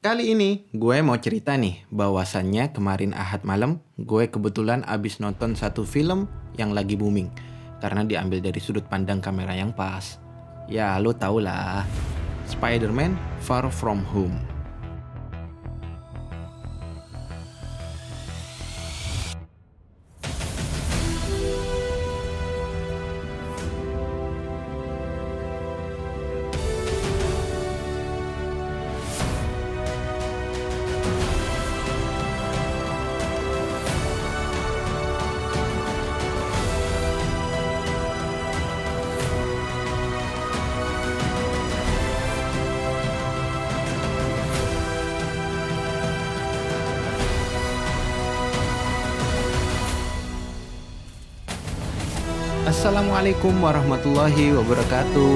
Kali ini gue mau cerita nih bahwasannya kemarin Ahad malam gue kebetulan abis nonton satu film yang lagi booming karena diambil dari sudut pandang kamera yang pas. Ya lo tau lah, Spider-Man Far From Home. Assalamualaikum warahmatullahi wabarakatuh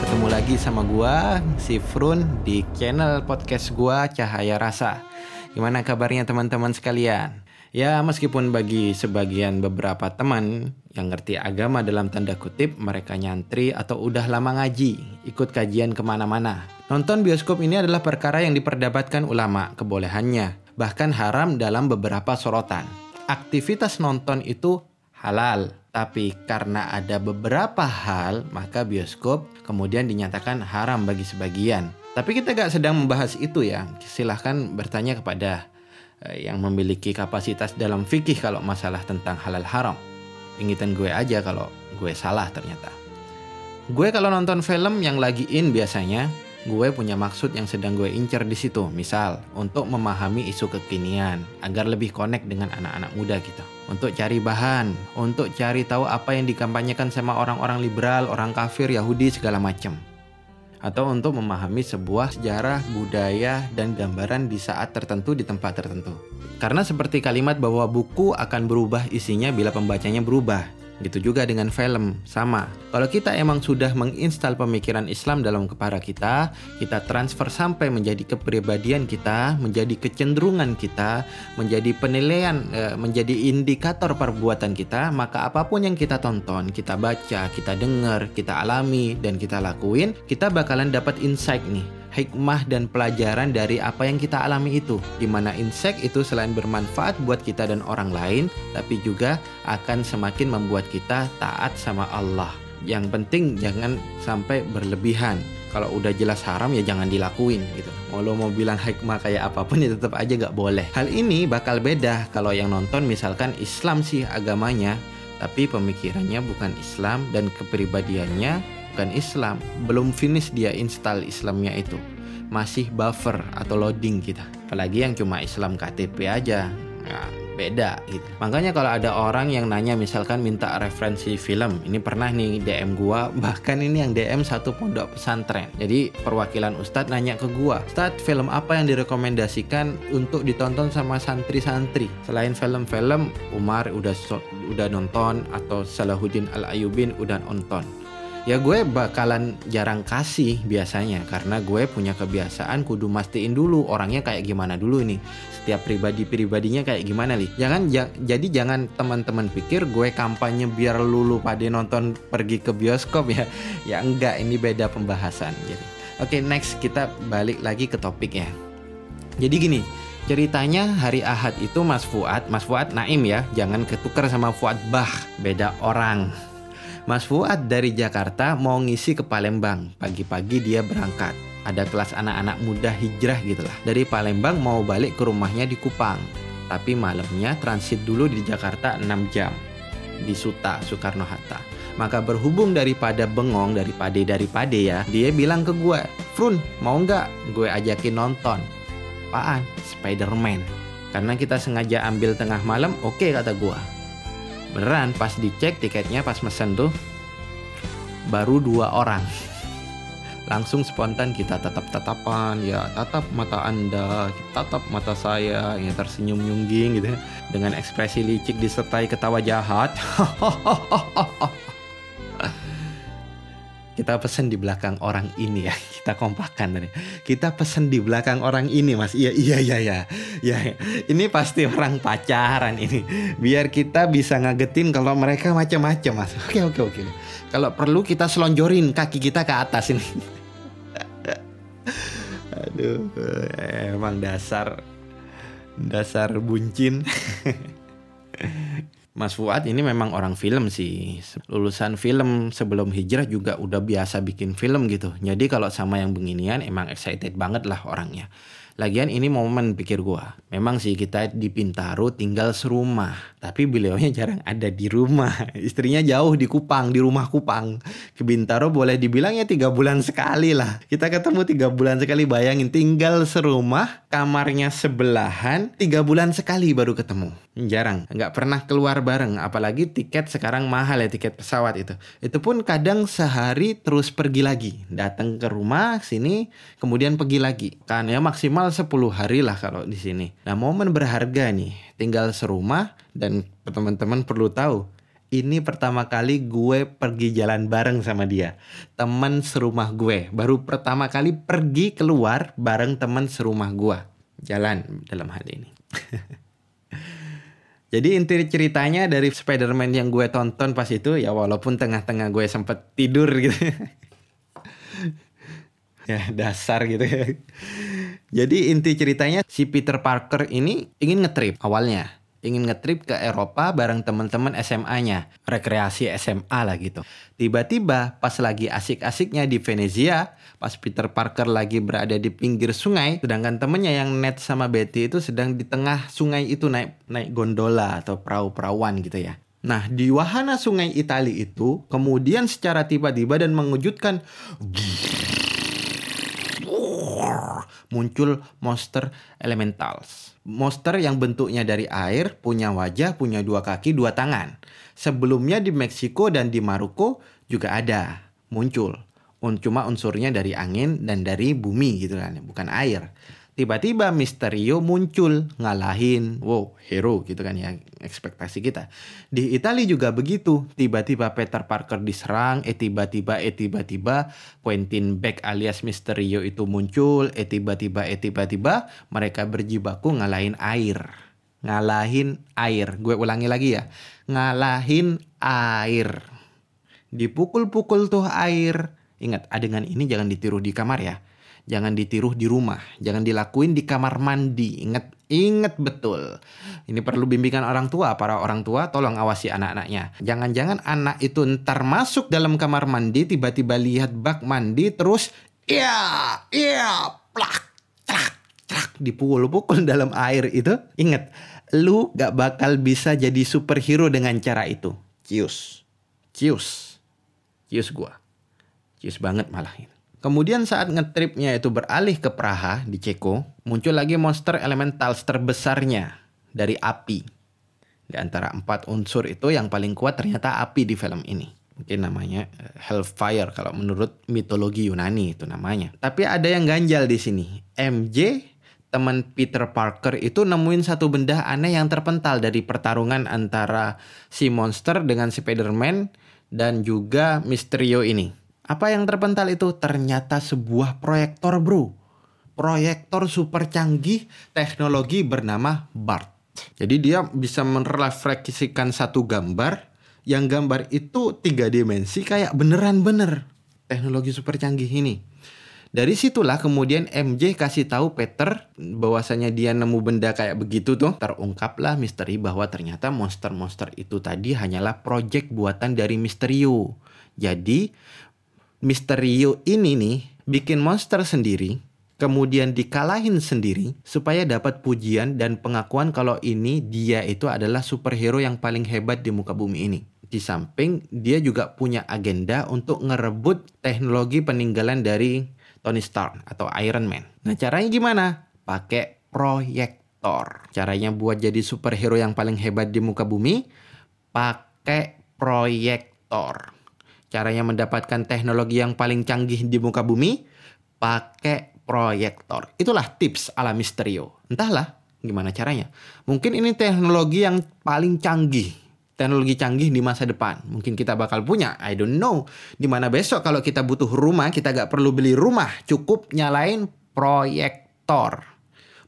Ketemu lagi sama gua, si Frun Di channel podcast gua Cahaya Rasa Gimana kabarnya teman-teman sekalian? Ya meskipun bagi sebagian beberapa teman yang ngerti agama dalam tanda kutip mereka nyantri atau udah lama ngaji, ikut kajian ke mana-mana. Nonton bioskop ini adalah perkara yang diperdebatkan ulama kebolehannya, bahkan haram dalam beberapa sorotan. Aktivitas nonton itu halal, tapi karena ada beberapa hal, maka bioskop kemudian dinyatakan haram bagi sebagian. Tapi kita gak sedang membahas itu ya. Silahkan bertanya kepada eh, yang memiliki kapasitas dalam fikih kalau masalah tentang halal haram. Ingitan gue aja kalau gue salah ternyata. Gue kalau nonton film yang lagi in biasanya, gue punya maksud yang sedang gue incer di situ. Misal, untuk memahami isu kekinian agar lebih connect dengan anak-anak muda kita untuk cari bahan, untuk cari tahu apa yang dikampanyekan sama orang-orang liberal, orang kafir, Yahudi segala macam. Atau untuk memahami sebuah sejarah, budaya, dan gambaran di saat tertentu di tempat tertentu. Karena seperti kalimat bahwa buku akan berubah isinya bila pembacanya berubah. Gitu juga dengan film, sama. Kalau kita emang sudah menginstal pemikiran Islam dalam kepala kita, kita transfer sampai menjadi kepribadian kita, menjadi kecenderungan kita, menjadi penilaian, eh, menjadi indikator perbuatan kita, maka apa pun yang kita tonton, kita baca, kita dengar, kita alami, dan kita lakuin, kita bakalan dapat insight nih hikmah dan pelajaran dari apa yang kita alami itu. Di mana insek itu selain bermanfaat buat kita dan orang lain, tapi juga akan semakin membuat kita taat sama Allah. Yang penting jangan sampai berlebihan. Kalau udah jelas haram ya jangan dilakuin gitu. Mau mau bilang hikmah kayak apa pun ya tetap aja gak boleh. Hal ini bakal beda kalau yang nonton misalkan Islam sih agamanya, tapi pemikirannya bukan Islam dan kepribadiannya bukan Islam, belum finish dia install Islamnya itu. Masih buffer atau loading kita. Apalagi yang cuma Islam KTP aja. Nah, beda gitu. Makanya kalau ada orang yang nanya misalkan minta referensi film, ini pernah nih DM gua, bahkan ini yang DM satu pondok pesantren. Jadi perwakilan Ustadz nanya ke gua, Ustadz film apa yang direkomendasikan untuk ditonton sama santri-santri? Selain film-film, Umar udah udah nonton atau Salahuddin Al Ayubin udah nonton ya gue bakalan jarang kasih biasanya karena gue punya kebiasaan kudu mastiin dulu orangnya kayak gimana dulu nih. Setiap pribadi-pribadinya kayak gimana nih jangan ja, jadi jangan teman-teman pikir gue kampanye biar lulu pada nonton pergi ke bioskop ya. Ya enggak ini beda pembahasan. Jadi oke okay, next kita balik lagi ke topik ya. Jadi gini Ceritanya hari Ahad itu Mas Fuad, Mas Fuad Naim ya, jangan ketukar sama Fuad Bah, beda orang. Mas Fuad dari Jakarta mau ngisi ke Palembang. Pagi-pagi dia berangkat. Ada kelas anak-anak muda hijrah gitu lah. Dari Palembang mau balik ke rumahnya di Kupang. Tapi malamnya transit dulu di Jakarta 6 jam. Di Suta, Soekarno-Hatta. Maka berhubung daripada bengong, daripada daripada ya, dia bilang ke gue, Frun, mau nggak gue ajakin nonton? Apaan? Spider-Man. Karena kita sengaja ambil tengah malam, oke okay, kata gue beneran pas dicek tiketnya pas mesen tuh baru dua orang langsung spontan kita tatap tatapan ya tatap mata anda tatap mata saya ya tersenyum nyungging gitu ya. dengan ekspresi licik disertai ketawa jahat kita pesen di belakang orang ini ya kita kompakan tadi. Kita pesen di belakang orang ini mas. Iya iya iya iya. Ya ini pasti orang pacaran ini. Biar kita bisa ngagetin kalau mereka macam-macam mas. Oke oke oke. Kalau perlu kita selonjorin kaki kita ke atas ini. Aduh, emang dasar dasar buncin. Mas Fuad ini memang orang film sih. Lulusan film sebelum hijrah juga udah biasa bikin film gitu. Jadi kalau sama yang beginian emang excited banget lah orangnya. Lagian ini momen pikir gua. Memang sih kita di Pintaro tinggal serumah, tapi beliaunya jarang ada di rumah. Istrinya jauh di Kupang, di rumah Kupang. Ke Bintaro boleh dibilang ya tiga bulan sekali lah. Kita ketemu tiga bulan sekali, bayangin tinggal serumah, kamarnya sebelahan, tiga bulan sekali baru ketemu. Jarang, nggak pernah keluar bareng. Apalagi tiket sekarang mahal ya tiket pesawat itu. Itu pun kadang sehari terus pergi lagi, datang ke rumah sini, kemudian pergi lagi. Kan ya maksimal minimal 10 hari lah kalau di sini. Nah, momen berharga nih, tinggal serumah dan teman-teman perlu tahu, ini pertama kali gue pergi jalan bareng sama dia. Teman serumah gue. Baru pertama kali pergi keluar bareng teman serumah gue. Jalan dalam hal ini. Jadi inti ceritanya dari Spider-Man yang gue tonton pas itu ya walaupun tengah-tengah gue sempet tidur gitu. ya dasar gitu ya. Jadi inti ceritanya si Peter Parker ini ingin ngetrip awalnya. Ingin ngetrip ke Eropa bareng teman-teman SMA-nya. Rekreasi SMA lah gitu. Tiba-tiba pas lagi asik-asiknya di Venezia, pas Peter Parker lagi berada di pinggir sungai, sedangkan temennya yang Ned sama Betty itu sedang di tengah sungai itu naik naik gondola atau perahu-perawan gitu ya. Nah, di wahana sungai Itali itu, kemudian secara tiba-tiba dan mengejutkan, muncul monster elementals. Monster yang bentuknya dari air, punya wajah, punya dua kaki, dua tangan. Sebelumnya di Meksiko dan di Maroko juga ada, muncul. Cuma unsurnya dari angin dan dari bumi gitu kan, bukan air tiba-tiba Misterio muncul ngalahin. Wow hero gitu kan ya ekspektasi kita. Di Italia juga begitu. Tiba-tiba Peter Parker diserang eh tiba-tiba eh tiba-tiba Quentin Beck alias Misterio itu muncul eh tiba-tiba eh tiba-tiba mereka berjibaku ngalahin air. Ngalahin air. Gue ulangi lagi ya. Ngalahin air. Dipukul-pukul tuh air. Ingat adegan ini jangan ditiru di kamar ya jangan ditiru di rumah, jangan dilakuin di kamar mandi. Ingat, ingat betul. Ini perlu bimbingan orang tua. Para orang tua tolong awasi anak-anaknya. Jangan-jangan anak itu ntar masuk dalam kamar mandi, tiba-tiba lihat bak mandi, terus iya, iya, plak, plak, plak, dipukul-pukul dalam air itu. Ingat, lu gak bakal bisa jadi superhero dengan cara itu. Cius, cius, cius gua. Cius banget malah ini. Kemudian saat ngetripnya itu beralih ke Praha di Ceko, muncul lagi monster elementals terbesarnya dari api. Di antara empat unsur itu yang paling kuat ternyata api di film ini. Mungkin namanya eh, Hellfire kalau menurut mitologi Yunani itu namanya. Tapi ada yang ganjal di sini. MJ teman Peter Parker itu nemuin satu benda aneh yang terpental dari pertarungan antara si monster dengan Spider-Man dan juga Mysterio ini. Apa yang terpental itu ternyata sebuah proyektor bro. Proyektor super canggih teknologi bernama BART. Jadi dia bisa merefleksikan satu gambar yang gambar itu tiga dimensi kayak beneran bener. Teknologi super canggih ini. Dari situlah kemudian MJ kasih tahu Peter bahwasanya dia nemu benda kayak begitu tuh. Terungkaplah misteri bahwa ternyata monster-monster itu tadi hanyalah proyek buatan dari Misterio. Jadi Misterio ini nih bikin monster sendiri, kemudian dikalahin sendiri supaya dapat pujian dan pengakuan kalau ini dia itu adalah superhero yang paling hebat di muka bumi ini. Di samping dia juga punya agenda untuk ngerebut teknologi peninggalan dari Tony Stark atau Iron Man. Nah caranya gimana? Pakai proyektor. Caranya buat jadi superhero yang paling hebat di muka bumi, pakai proyektor. Caranya mendapatkan teknologi yang paling canggih di muka bumi, pakai proyektor. Itulah tips ala Misterio. Entahlah gimana caranya. Mungkin ini teknologi yang paling canggih. Teknologi canggih di masa depan. Mungkin kita bakal punya. I don't know. Di mana besok kalau kita butuh rumah, kita gak perlu beli rumah. Cukup nyalain proyektor.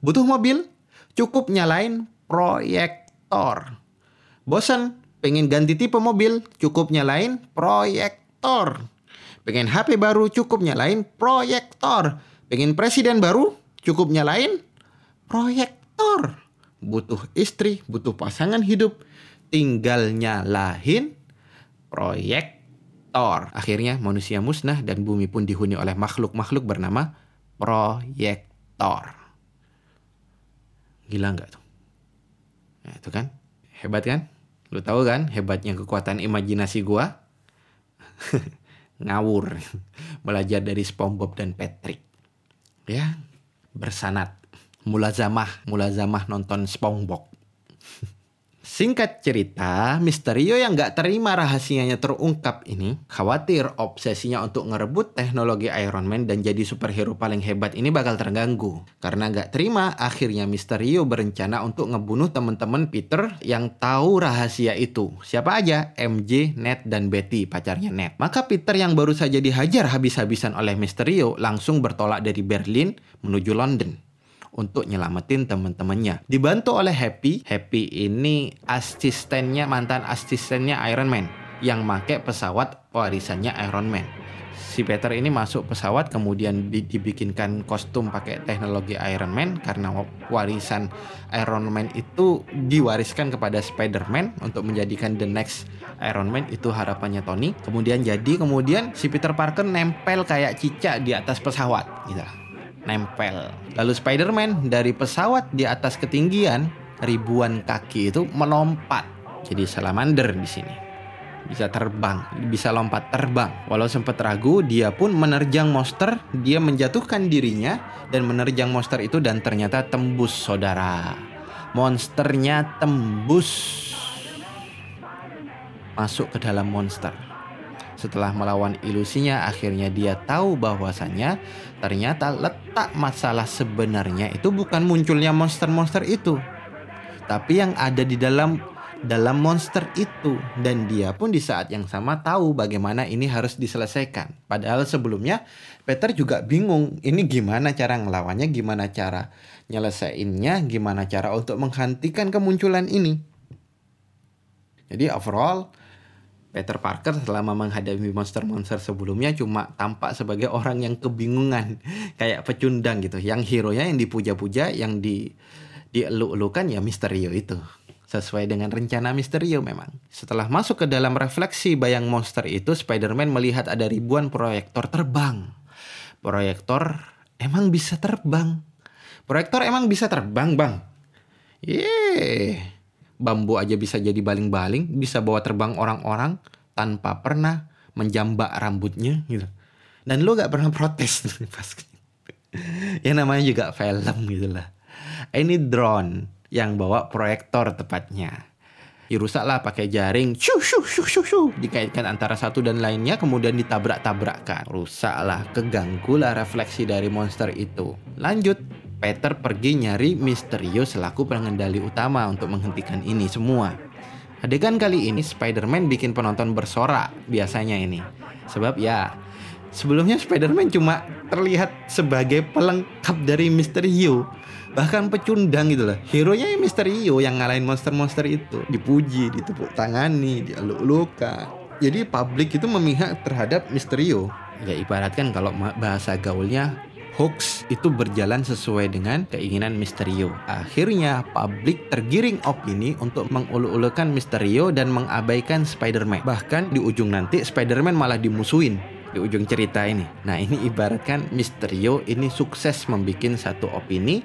Butuh mobil? Cukup nyalain proyektor. Bosan? Pengen ganti tipe mobil, cukup nyalain proyektor. Pengen HP baru, cukup nyalain proyektor. Pengen presiden baru? Cukup nyalain proyektor. Butuh istri, butuh pasangan hidup, tinggal nyalahin proyektor. Akhirnya manusia musnah dan bumi pun dihuni oleh makhluk-makhluk bernama proyektor. Gila nggak tuh? Nah, itu kan hebat kan? Lu tahu kan hebatnya kekuatan imajinasi gua? Ngawur. Belajar dari SpongeBob dan Patrick. Ya, bersanat. Mulazamah, mulazamah nonton SpongeBob. Singkat cerita, Misterio yang gak terima rahasianya terungkap ini khawatir obsesinya untuk ngerebut teknologi Iron Man dan jadi superhero paling hebat ini bakal terganggu. Karena gak terima, akhirnya Misterio berencana untuk ngebunuh teman-teman Peter yang tahu rahasia itu. Siapa aja? MJ, Ned, dan Betty, pacarnya Ned. Maka Peter yang baru saja dihajar habis-habisan oleh Misterio langsung bertolak dari Berlin menuju London untuk nyelamatin teman-temannya. Dibantu oleh Happy. Happy ini asistennya mantan asistennya Iron Man yang make pesawat warisannya Iron Man. Si Peter ini masuk pesawat kemudian dibikinkan kostum pakai teknologi Iron Man karena warisan Iron Man itu diwariskan kepada Spider-Man untuk menjadikan the next Iron Man itu harapannya Tony. Kemudian jadi kemudian si Peter Parker nempel kayak cicak di atas pesawat gitu nempel. Lalu Spider-Man dari pesawat di atas ketinggian ribuan kaki itu melompat. Jadi salamander di sini. Bisa terbang, bisa lompat terbang. Walau sempat ragu, dia pun menerjang monster, dia menjatuhkan dirinya dan menerjang monster itu dan ternyata tembus saudara. Monsternya tembus masuk ke dalam monster. Setelah melawan ilusinya, akhirnya dia tahu bahwasannya ternyata letak masalah sebenarnya itu bukan munculnya monster-monster itu, tapi yang ada di dalam dalam monster itu dan dia pun di saat yang sama tahu bagaimana ini harus diselesaikan. Padahal sebelumnya Peter juga bingung ini gimana cara ngelawannya, gimana cara nyelesainnya, gimana cara untuk menghentikan kemunculan ini. Jadi overall Peter Parker selama menghadapi monster-monster sebelumnya cuma tampak sebagai orang yang kebingungan kayak pecundang gitu yang hero nya yang dipuja-puja yang di dieluk-elukan ya Misterio itu sesuai dengan rencana Misterio memang. Setelah masuk ke dalam refleksi bayang monster itu, Spider-Man melihat ada ribuan proyektor terbang. Proyektor emang bisa terbang. Proyektor emang bisa terbang, Bang. Yeay bambu aja bisa jadi baling-baling, bisa bawa terbang orang-orang tanpa pernah menjambak rambutnya gitu. Dan lu gak pernah protes pas ya namanya juga film gitu lah. Ini drone yang bawa proyektor tepatnya. Dirusak lah pakai jaring, shu shu shu shu shu, dikaitkan antara satu dan lainnya, kemudian ditabrak-tabrakkan. Rusak lah, keganggu lah refleksi dari monster itu. Lanjut, Peter pergi nyari Misterio selaku pengendali utama untuk menghentikan ini semua. Adegan kali ini Spider-Man bikin penonton bersorak biasanya ini. Sebab ya, sebelumnya Spider-Man cuma terlihat sebagai pelengkap dari Misterio. Bahkan pecundang gitu lah. Hero-nya ya Misterio yang ngalahin monster-monster itu. Dipuji, ditepuk tangani, dialuk-alukan. Jadi publik itu memihak terhadap Misterio. Ya ibaratkan kalau bahasa gaulnya hoax itu berjalan sesuai dengan keinginan Misterio. Akhirnya, publik tergiring opini untuk mengulu-ulukan Misterio dan mengabaikan Spider-Man. Bahkan di ujung nanti Spider-Man malah dimusuhin di ujung cerita ini. Nah, ini ibaratkan Misterio ini sukses membuat satu opini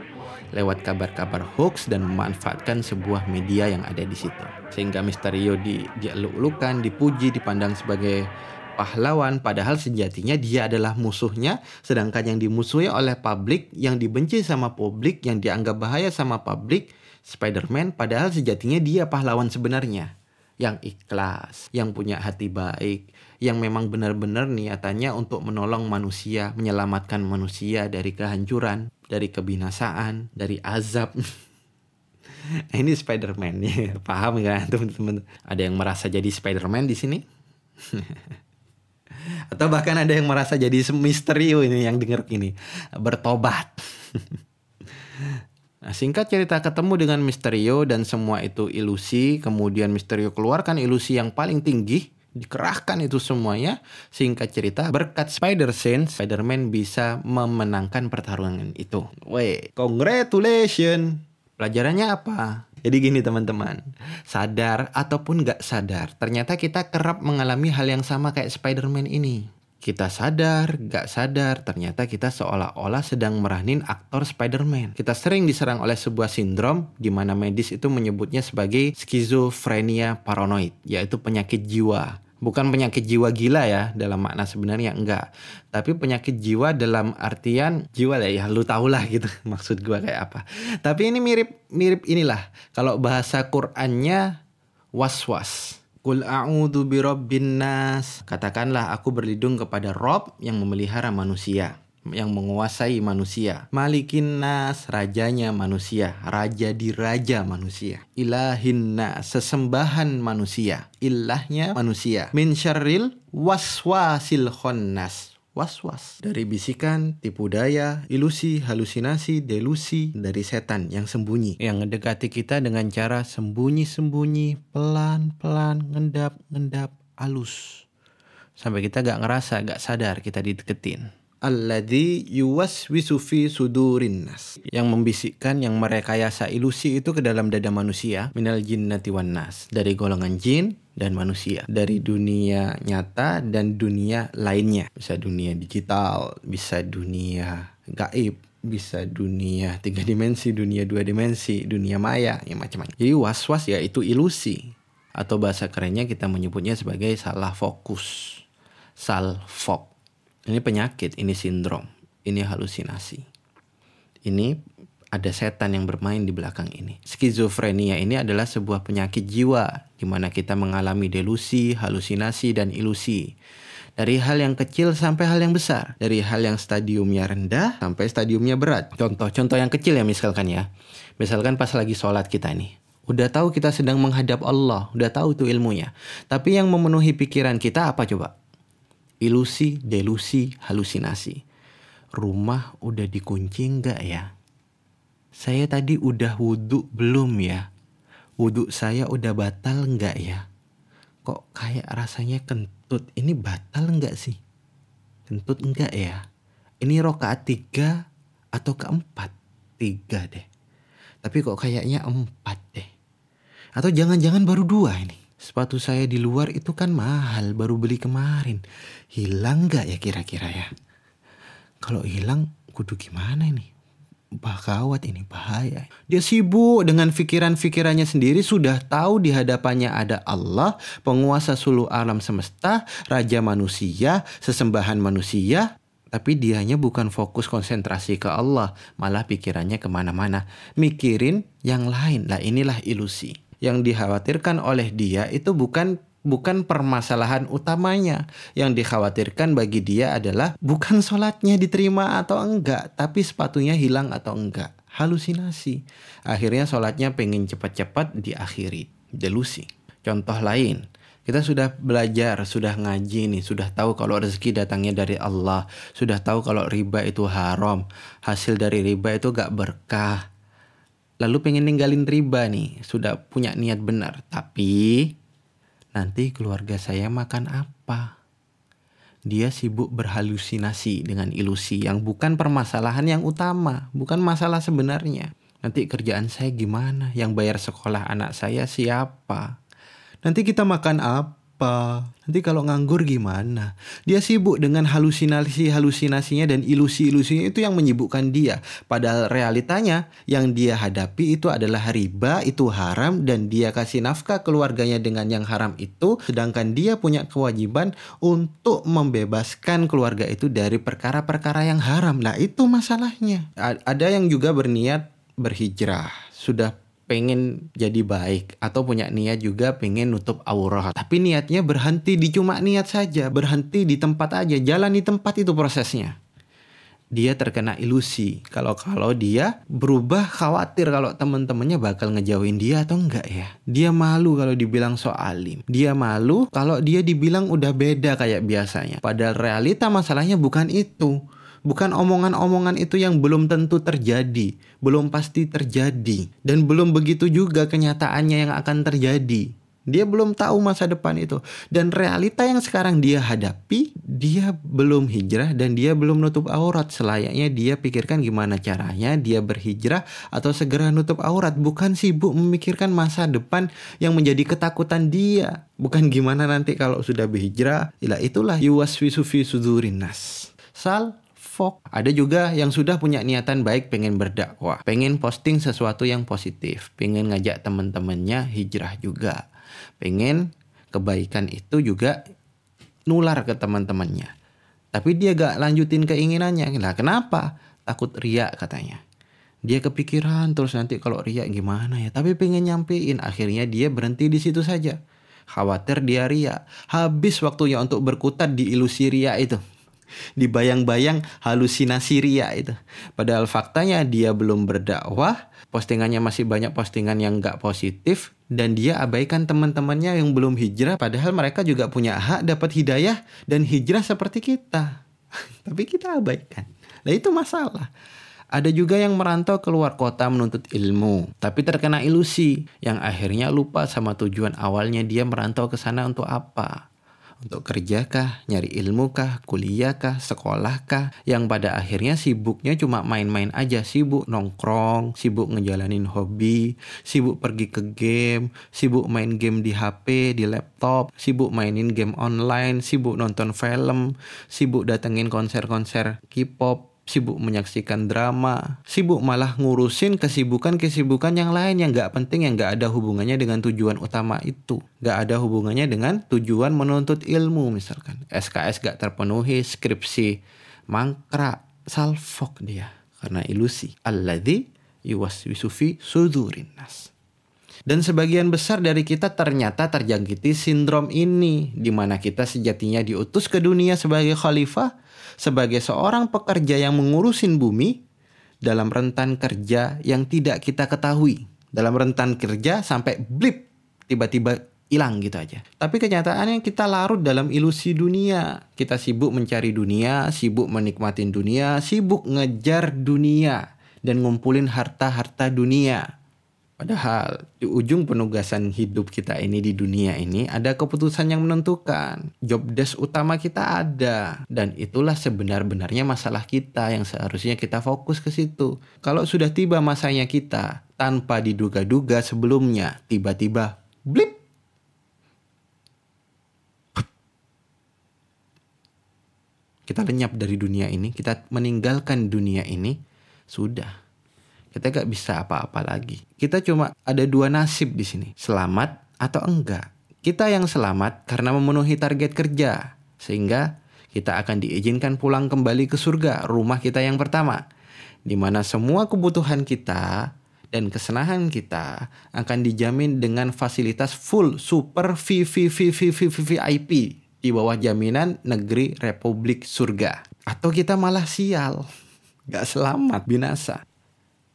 lewat kabar-kabar hoax dan memanfaatkan sebuah media yang ada di situ. Sehingga Misterio di dieluk-elukan, dipuji, dipandang sebagai pahlawan padahal sejatinya dia adalah musuhnya sedangkan yang dimusuhi oleh publik yang dibenci sama publik yang dianggap bahaya sama publik Spider-Man padahal sejatinya dia pahlawan sebenarnya. Yang ikhlas yang punya hati baik yang memang benar-benar niatannya untuk menolong manusia menyelamatkan manusia dari kehancuran dari kebinasaan dari azab. Ini Spider-Man paham kan teman-teman? Ada yang merasa jadi Spider-Man di sini Atau bahkan ada yang merasa jadi misteri ini yang denger ini bertobat. Nah, singkat cerita ketemu dengan Misterio dan semua itu ilusi, kemudian Misterio keluarkan ilusi yang paling tinggi. Dikerahkan itu semuanya. Singkat cerita berkat spider sense Spider-Man bisa memenangkan pertarungan itu. Weh, congratulations. Pelajarannya apa jadi gini teman-teman sadar ataupun gak sadar ternyata kita kerap mengalami hal yang sama kayak Spider-Man ini kita sadar, gak sadar, ternyata kita seolah-olah sedang meranin aktor Spider-Man. Kita sering diserang oleh sebuah sindrom di mana medis itu menyebutnya sebagai skizofrenia paranoid, yaitu penyakit jiwa. Bukan penyakit jiwa gila ya dalam makna sebenarnya enggak. Tapi penyakit jiwa dalam artian jiwa lah ya lu tau lah gitu maksud gua kayak apa. Tapi ini mirip mirip inilah kalau bahasa Qur'annya was-was Kul a'udhu birabbin nas. Katakanlah aku berlindung kepada Rob yang memelihara manusia yang menguasai manusia. Malikin nas, rajanya manusia, raja di raja manusia. Ilahin nas, sesembahan manusia, ilahnya manusia. Min syarril waswasil khonnas, was-was dari bisikan, tipu daya, ilusi, halusinasi, delusi dari setan yang sembunyi yang mendekati kita dengan cara sembunyi-sembunyi, pelan-pelan, ngendap-ngendap, halus sampai kita gak ngerasa, gak sadar kita dideketin. Alladhi yuwaswisu fi sudurin nas. Yang membisikkan, yang merekayasa ilusi itu ke dalam dada manusia. Minal jinnati wan nas. Dari golongan jin dan manusia. Dari dunia nyata dan dunia lainnya. Bisa dunia digital, bisa dunia gaib, bisa dunia tiga dimensi, dunia dua dimensi, dunia maya, ya macam-macam. Jadi was-was ya itu ilusi. Atau bahasa kerennya kita menyebutnya sebagai salah fokus. Salfok ini penyakit, ini sindrom, ini halusinasi. Ini ada setan yang bermain di belakang ini. Skizofrenia ini adalah sebuah penyakit jiwa di mana kita mengalami delusi, halusinasi, dan ilusi. Dari hal yang kecil sampai hal yang besar. Dari hal yang stadiumnya rendah sampai stadiumnya berat. Contoh-contoh yang kecil ya misalkan ya. Misalkan pas lagi sholat kita nih. Udah tahu kita sedang menghadap Allah. Udah tahu tuh ilmunya. Tapi yang memenuhi pikiran kita apa coba? Ilusi, delusi, halusinasi. Rumah udah dikunci nggak ya? Saya tadi udah wudhu belum ya? Wudhu saya udah batal nggak ya? Kok kayak rasanya kentut? Ini batal nggak sih? Kentut nggak ya? Ini rokaat tiga atau keempat? Tiga deh. Tapi kok kayaknya empat deh. Atau jangan-jangan baru dua ini. Sepatu saya di luar itu kan mahal, baru beli kemarin. Hilang gak ya kira-kira ya? Kalau hilang, kudu gimana ini? Bahkawat ini bahaya. Dia sibuk dengan pikiran-pikirannya sendiri sudah tahu di hadapannya ada Allah, penguasa sulu alam semesta, raja manusia, sesembahan manusia, tapi dianya bukan fokus konsentrasi ke Allah, malah pikirannya ke mana-mana. Mikirin yang lain, lah inilah ilusi yang dikhawatirkan oleh dia itu bukan bukan permasalahan utamanya. Yang dikhawatirkan bagi dia adalah bukan sholatnya diterima atau enggak, tapi sepatunya hilang atau enggak. Halusinasi. Akhirnya sholatnya pengen cepat-cepat diakhiri. Delusi. Contoh lain, kita sudah belajar, sudah ngaji nih, sudah tahu kalau rezeki datangnya dari Allah, sudah tahu kalau riba itu haram, hasil dari riba itu gak berkah, lalu pengen ninggalin riba nih, sudah punya niat benar, tapi nanti keluarga saya makan apa? Dia sibuk berhalusinasi dengan ilusi yang bukan permasalahan yang utama, bukan masalah sebenarnya. Nanti kerjaan saya gimana? Yang bayar sekolah anak saya siapa? Nanti kita makan apa? Apa? Nanti kalau nganggur gimana? Dia sibuk dengan halusinasi-halusinasinya dan ilusi-ilusinya itu yang menyibukkan dia. Padahal realitanya yang dia hadapi itu adalah riba, itu haram dan dia kasih nafkah keluarganya dengan yang haram itu. Sedangkan dia punya kewajiban untuk membebaskan keluarga itu dari perkara-perkara yang haram. Nah itu masalahnya. Ada yang juga berniat berhijrah. Sudah pengen jadi baik atau punya niat juga pengen nutup aurat. Tapi niatnya berhenti di cuma niat saja, berhenti di tempat aja, jalan di tempat itu prosesnya. Dia terkena ilusi kalau kalau dia berubah khawatir kalau teman-temannya bakal ngejauhin dia atau enggak ya. Dia malu kalau dibilang so alim. Dia malu kalau dia dibilang udah beda kayak biasanya. Padahal realita masalahnya bukan itu bukan omongan-omongan itu yang belum tentu terjadi, belum pasti terjadi, dan belum begitu juga kenyataannya yang akan terjadi. Dia belum tahu masa depan itu. Dan realita yang sekarang dia hadapi, dia belum hijrah dan dia belum nutup aurat. Selayaknya dia pikirkan gimana caranya dia berhijrah atau segera nutup aurat. Bukan sibuk memikirkan masa depan yang menjadi ketakutan dia. Bukan gimana nanti kalau sudah berhijrah. Itulah yuwaswisu fi sudurin nas. Sal fok. Ada juga yang sudah punya niatan baik pengen berdakwah, pengen posting sesuatu yang positif, pengen ngajak teman-temannya hijrah juga pengen kebaikan itu juga nular ke teman-temannya. Tapi dia gak lanjutin keinginannya. Lah kenapa? Takut riak katanya. Dia kepikiran terus nanti kalau riak gimana ya. Tapi pengen nyampein. Akhirnya dia berhenti di situ saja. Khawatir dia riak. Habis waktunya untuk berkutat di ilusi riak itu. Dibayang-bayang halusinasi riak itu. Padahal faktanya dia belum berdakwah postingannya masih banyak postingan yang nggak positif dan dia abaikan teman-temannya yang belum hijrah padahal mereka juga punya hak dapat hidayah dan hijrah seperti kita tapi kita abaikan nah itu masalah ada juga yang merantau keluar kota menuntut ilmu, tapi terkena ilusi yang akhirnya lupa sama tujuan awalnya dia merantau ke sana untuk apa. Untuk kerja kah, nyari ilmu kah, kuliah kah, sekolah kah, yang pada akhirnya sibuknya cuma main-main aja, sibuk nongkrong, sibuk ngejalanin hobi, sibuk pergi ke game, sibuk main game di HP, di laptop, sibuk mainin game online, sibuk nonton film, sibuk datengin konser-konser K-pop, sibuk menyaksikan drama, sibuk malah ngurusin kesibukan-kesibukan yang lain yang gak penting yang gak ada hubungannya dengan tujuan utama itu. Gak ada hubungannya dengan tujuan menuntut ilmu misalkan. SKS gak terpenuhi, skripsi mangkrak, salfok dia karena ilusi. Alladhi yuwaswisufi sudurin nas. Dan sebagian besar dari kita ternyata terjangkiti sindrom ini, di mana kita sejatinya diutus ke dunia sebagai khalifah, sebagai seorang pekerja yang mengurusin bumi dalam rentan kerja yang tidak kita ketahui. Dalam rentan kerja sampai blip tiba-tiba hilang gitu aja. Tapi kenyataannya kita larut dalam ilusi dunia. Kita sibuk mencari dunia, sibuk menikmatin dunia, sibuk ngejar dunia dan ngumpulin harta-harta dunia. Padahal di ujung penugasan hidup kita ini di dunia ini ada keputusan yang menentukan. Job desk utama kita ada dan itulah sebenar-benarnya masalah kita yang seharusnya kita fokus ke situ. Kalau sudah tiba masanya kita tanpa diduga-duga sebelumnya tiba-tiba blip kita lenyap dari dunia ini, kita meninggalkan dunia ini, sudah kita gak bisa apa-apa lagi. Kita cuma ada dua nasib di sini, selamat atau enggak. Kita yang selamat karena memenuhi target kerja, sehingga kita akan diizinkan pulang kembali ke surga, rumah kita yang pertama, di mana semua kebutuhan kita dan kesenangan kita akan dijamin dengan fasilitas full super VIP di bawah jaminan negeri Republik Surga. Atau kita malah sial, gak selamat, binasa.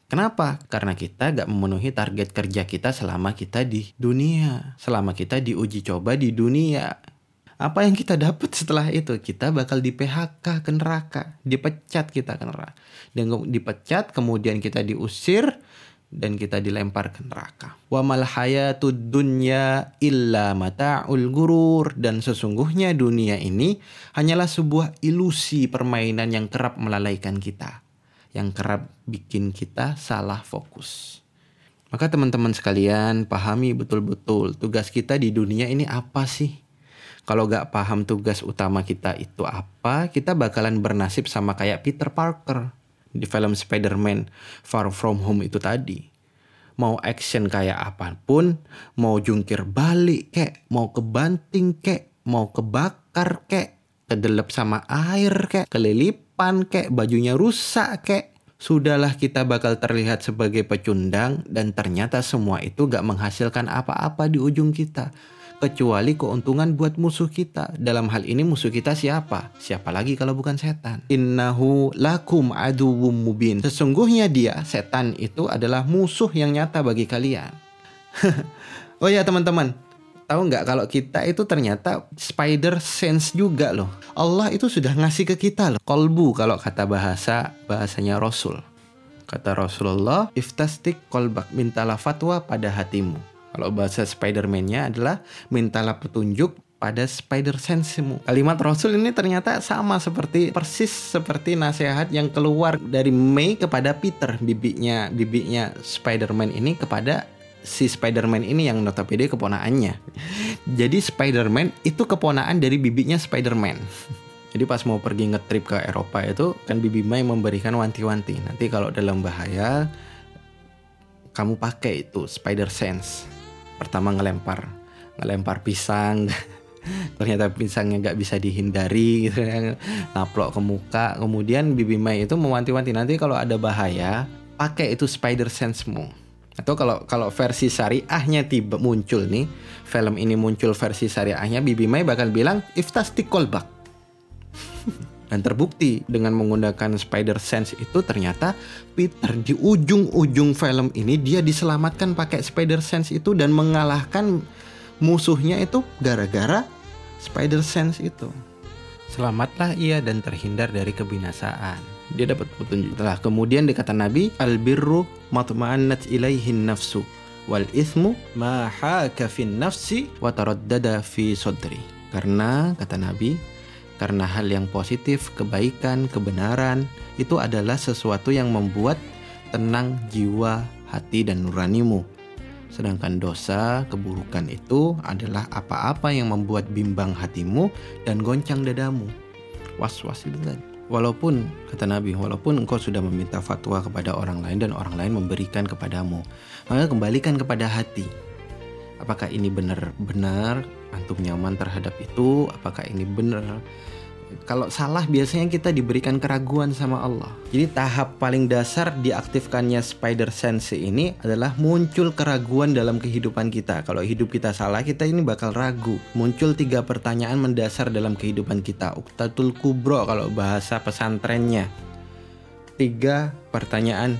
Kenapa? Karena kita gak memenuhi target kerja kita selama kita di dunia. Selama kita diuji coba di dunia. Apa yang kita dapat setelah itu? Kita bakal di PHK ke neraka. Dipecat kita ke neraka. Dan dipecat kemudian kita diusir dan kita dilempar ke neraka. Wa mal hayatud dunya illa mata'ul gurur dan sesungguhnya dunia ini hanyalah sebuah ilusi permainan yang kerap melalaikan kita yang kerap bikin kita salah fokus. Maka teman-teman sekalian pahami betul-betul tugas kita di dunia ini apa sih? Kalau gak paham tugas utama kita itu apa, kita bakalan bernasib sama kayak Peter Parker di film Spider-Man Far From Home itu tadi. Mau action kayak apa pun, mau jungkir balik kek, mau kebanting kek, mau kebakar kek, kedelep sama air kek, kelilipan kek, bajunya rusak kek, sudahlah kita bakal terlihat sebagai pecundang dan ternyata semua itu gak menghasilkan apa-apa di ujung kita. Kecuali keuntungan buat musuh kita. Dalam hal ini musuh kita siapa? Siapa lagi kalau bukan setan? Innahu lakum aduwum mubin. Sesungguhnya dia, setan itu adalah musuh yang nyata bagi kalian. oh ya teman-teman, tahu nggak kalau kita itu ternyata spider sense juga loh. Allah itu sudah ngasih ke kita loh. Kolbu kalau kata bahasa bahasanya Rasul. Kata Rasulullah, iftastik kolbak, mintalah fatwa pada hatimu. Kalau bahasa Spider-Man-nya adalah mintalah petunjuk pada spider sensemu. Kalimat Rasul ini ternyata sama seperti persis seperti nasihat yang keluar dari May kepada Peter, bibinya bibinya Spider-Man ini kepada si Spider-Man ini yang notabene keponaannya. Jadi Spider-Man itu keponaan dari bibinya Spider-Man. Jadi pas mau pergi ngetrip ke Eropa itu kan Bibi May memberikan wanti-wanti. Nanti kalau dalam bahaya kamu pakai itu Spider Sense. Pertama ngelempar ngelempar pisang ternyata pisangnya nggak bisa dihindari gitu ya naplok ke muka kemudian Bibi Mai itu mewanti-wanti nanti kalau ada bahaya pakai itu spider sense-mu atau kalau kalau versi syariahnya tiba muncul nih film ini muncul versi syariahnya Bibi Mai bakal bilang iftastik kolbak dan terbukti dengan menggunakan spider sense itu ternyata Peter di ujung-ujung film ini dia diselamatkan pakai spider sense itu dan mengalahkan musuhnya itu gara-gara spider sense itu. Selamatlah ia dan terhindar dari kebinasaan. Dia dapat petunjuk. Setelah kemudian dikata Nabi, albirru matma'annat ilaihin nafsu wal ismu ma haka fin nafsi wa taraddada fi sodri. Karena kata Nabi, karena hal yang positif, kebaikan, kebenaran itu adalah sesuatu yang membuat tenang jiwa, hati dan nuranimu Sedangkan dosa, keburukan itu adalah apa-apa yang membuat bimbang hatimu dan goncang dadamu. Was-was itu kan. Walaupun, kata Nabi, walaupun engkau sudah meminta fatwa kepada orang lain dan orang lain memberikan kepadamu, maka kembalikan kepada hati. Apakah ini benar-benar antum nyaman terhadap itu? Apakah ini benar kalau salah biasanya kita diberikan keraguan sama Allah. Jadi tahap paling dasar diaktifkannya spider sense ini adalah muncul keraguan dalam kehidupan kita. Kalau hidup kita salah, kita ini bakal ragu. Muncul tiga pertanyaan mendasar dalam kehidupan kita. Uktatul kubro kalau bahasa pesantrennya. Tiga pertanyaan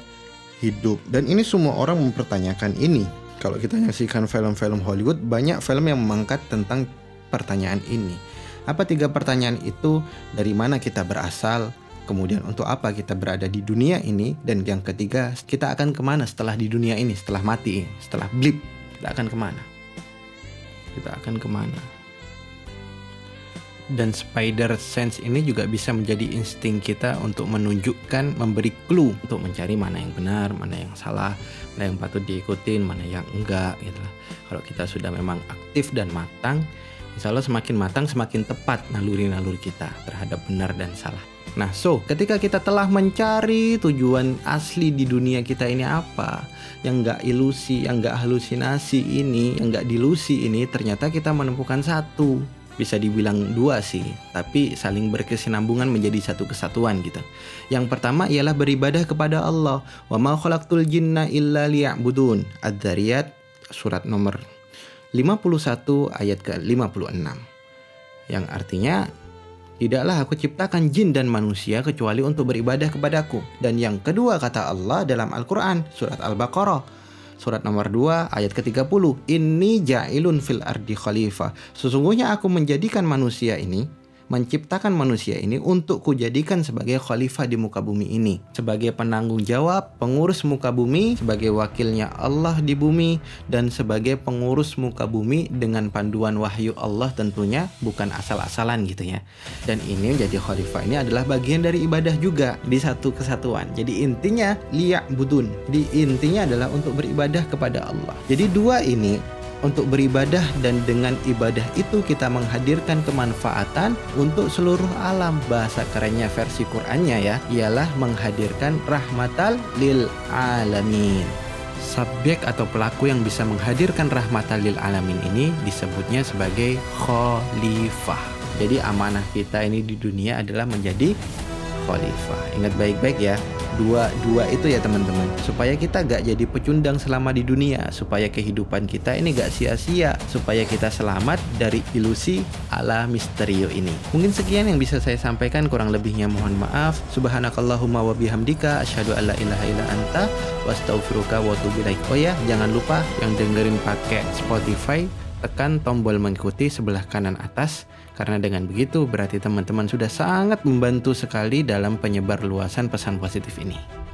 hidup. Dan ini semua orang mempertanyakan ini. Kalau kita nyaksikan film-film Hollywood, banyak film yang mengangkat tentang pertanyaan ini apa tiga pertanyaan itu? Dari mana kita berasal? Kemudian untuk apa kita berada di dunia ini? Dan yang ketiga, kita akan ke mana setelah di dunia ini? Setelah mati, setelah blip, kita akan ke mana? Kita akan ke mana? Dan spider sense ini juga bisa menjadi insting kita untuk menunjukkan, memberi clue untuk mencari mana yang benar, mana yang salah, mana yang patut diikutin, mana yang enggak gitu Kalau kita sudah memang aktif dan matang, Insya Allah semakin matang semakin tepat naluri-naluri kita terhadap benar dan salah. Nah, so ketika kita telah mencari tujuan asli di dunia kita ini apa, yang nggak ilusi, yang nggak halusinasi ini, yang nggak dilusi ini, ternyata kita menemukan satu. Bisa dibilang dua sih, tapi saling berkesinambungan menjadi satu kesatuan gitu. Yang pertama ialah beribadah kepada Allah. Wa ma khalaqtul jinna illa liya'budun. Ad-Dariyat surat nomor 51 ayat ke-56 yang artinya Tidaklah aku ciptakan jin dan manusia kecuali untuk beribadah kepadaku. Dan yang kedua kata Allah dalam Al-Quran, surat Al-Baqarah, surat nomor 2 ayat ke-30. Ini ja'ilun fil ardi khalifah. Sesungguhnya aku menjadikan manusia ini menciptakan manusia ini untuk kujadikan sebagai khalifah di muka bumi ini, sebagai penanggung jawab, pengurus muka bumi, sebagai wakilnya Allah di bumi, dan sebagai pengurus muka bumi dengan panduan wahyu Allah tentunya bukan asal-asalan gitu ya. Dan ini menjadi khalifah ini adalah bagian dari ibadah juga di satu kesatuan. Jadi intinya liyak budun. Di intinya adalah untuk beribadah kepada Allah. Jadi dua ini untuk beribadah dan dengan ibadah itu kita menghadirkan kemanfaatan untuk seluruh alam. Bahasa kerennya versi Qur'annya ya, ialah menghadirkan rahmatal lil alamin. Subjek atau pelaku yang bisa menghadirkan rahmatal lil alamin ini disebutnya sebagai khalifah. Jadi amanah kita ini di dunia adalah menjadi khalifah. Ingat baik-baik ya, dua-dua itu ya teman-teman. Supaya kita gak jadi pecundang selama di dunia. Supaya kehidupan kita ini gak sia-sia. Supaya kita selamat dari ilusi ala misterio ini. Mungkin sekian yang bisa saya sampaikan. Kurang lebihnya mohon maaf. Subhanakallahumma wa bihamdika. Asyhadu alla ilaha illa anta. Wastaghfiruka wa atubu oh ya jangan lupa yang dengerin pakai Spotify tekan tombol mengikuti sebelah kanan atas karena dengan begitu berarti teman-teman sudah sangat membantu sekali dalam penyebar luasan pesan positif ini.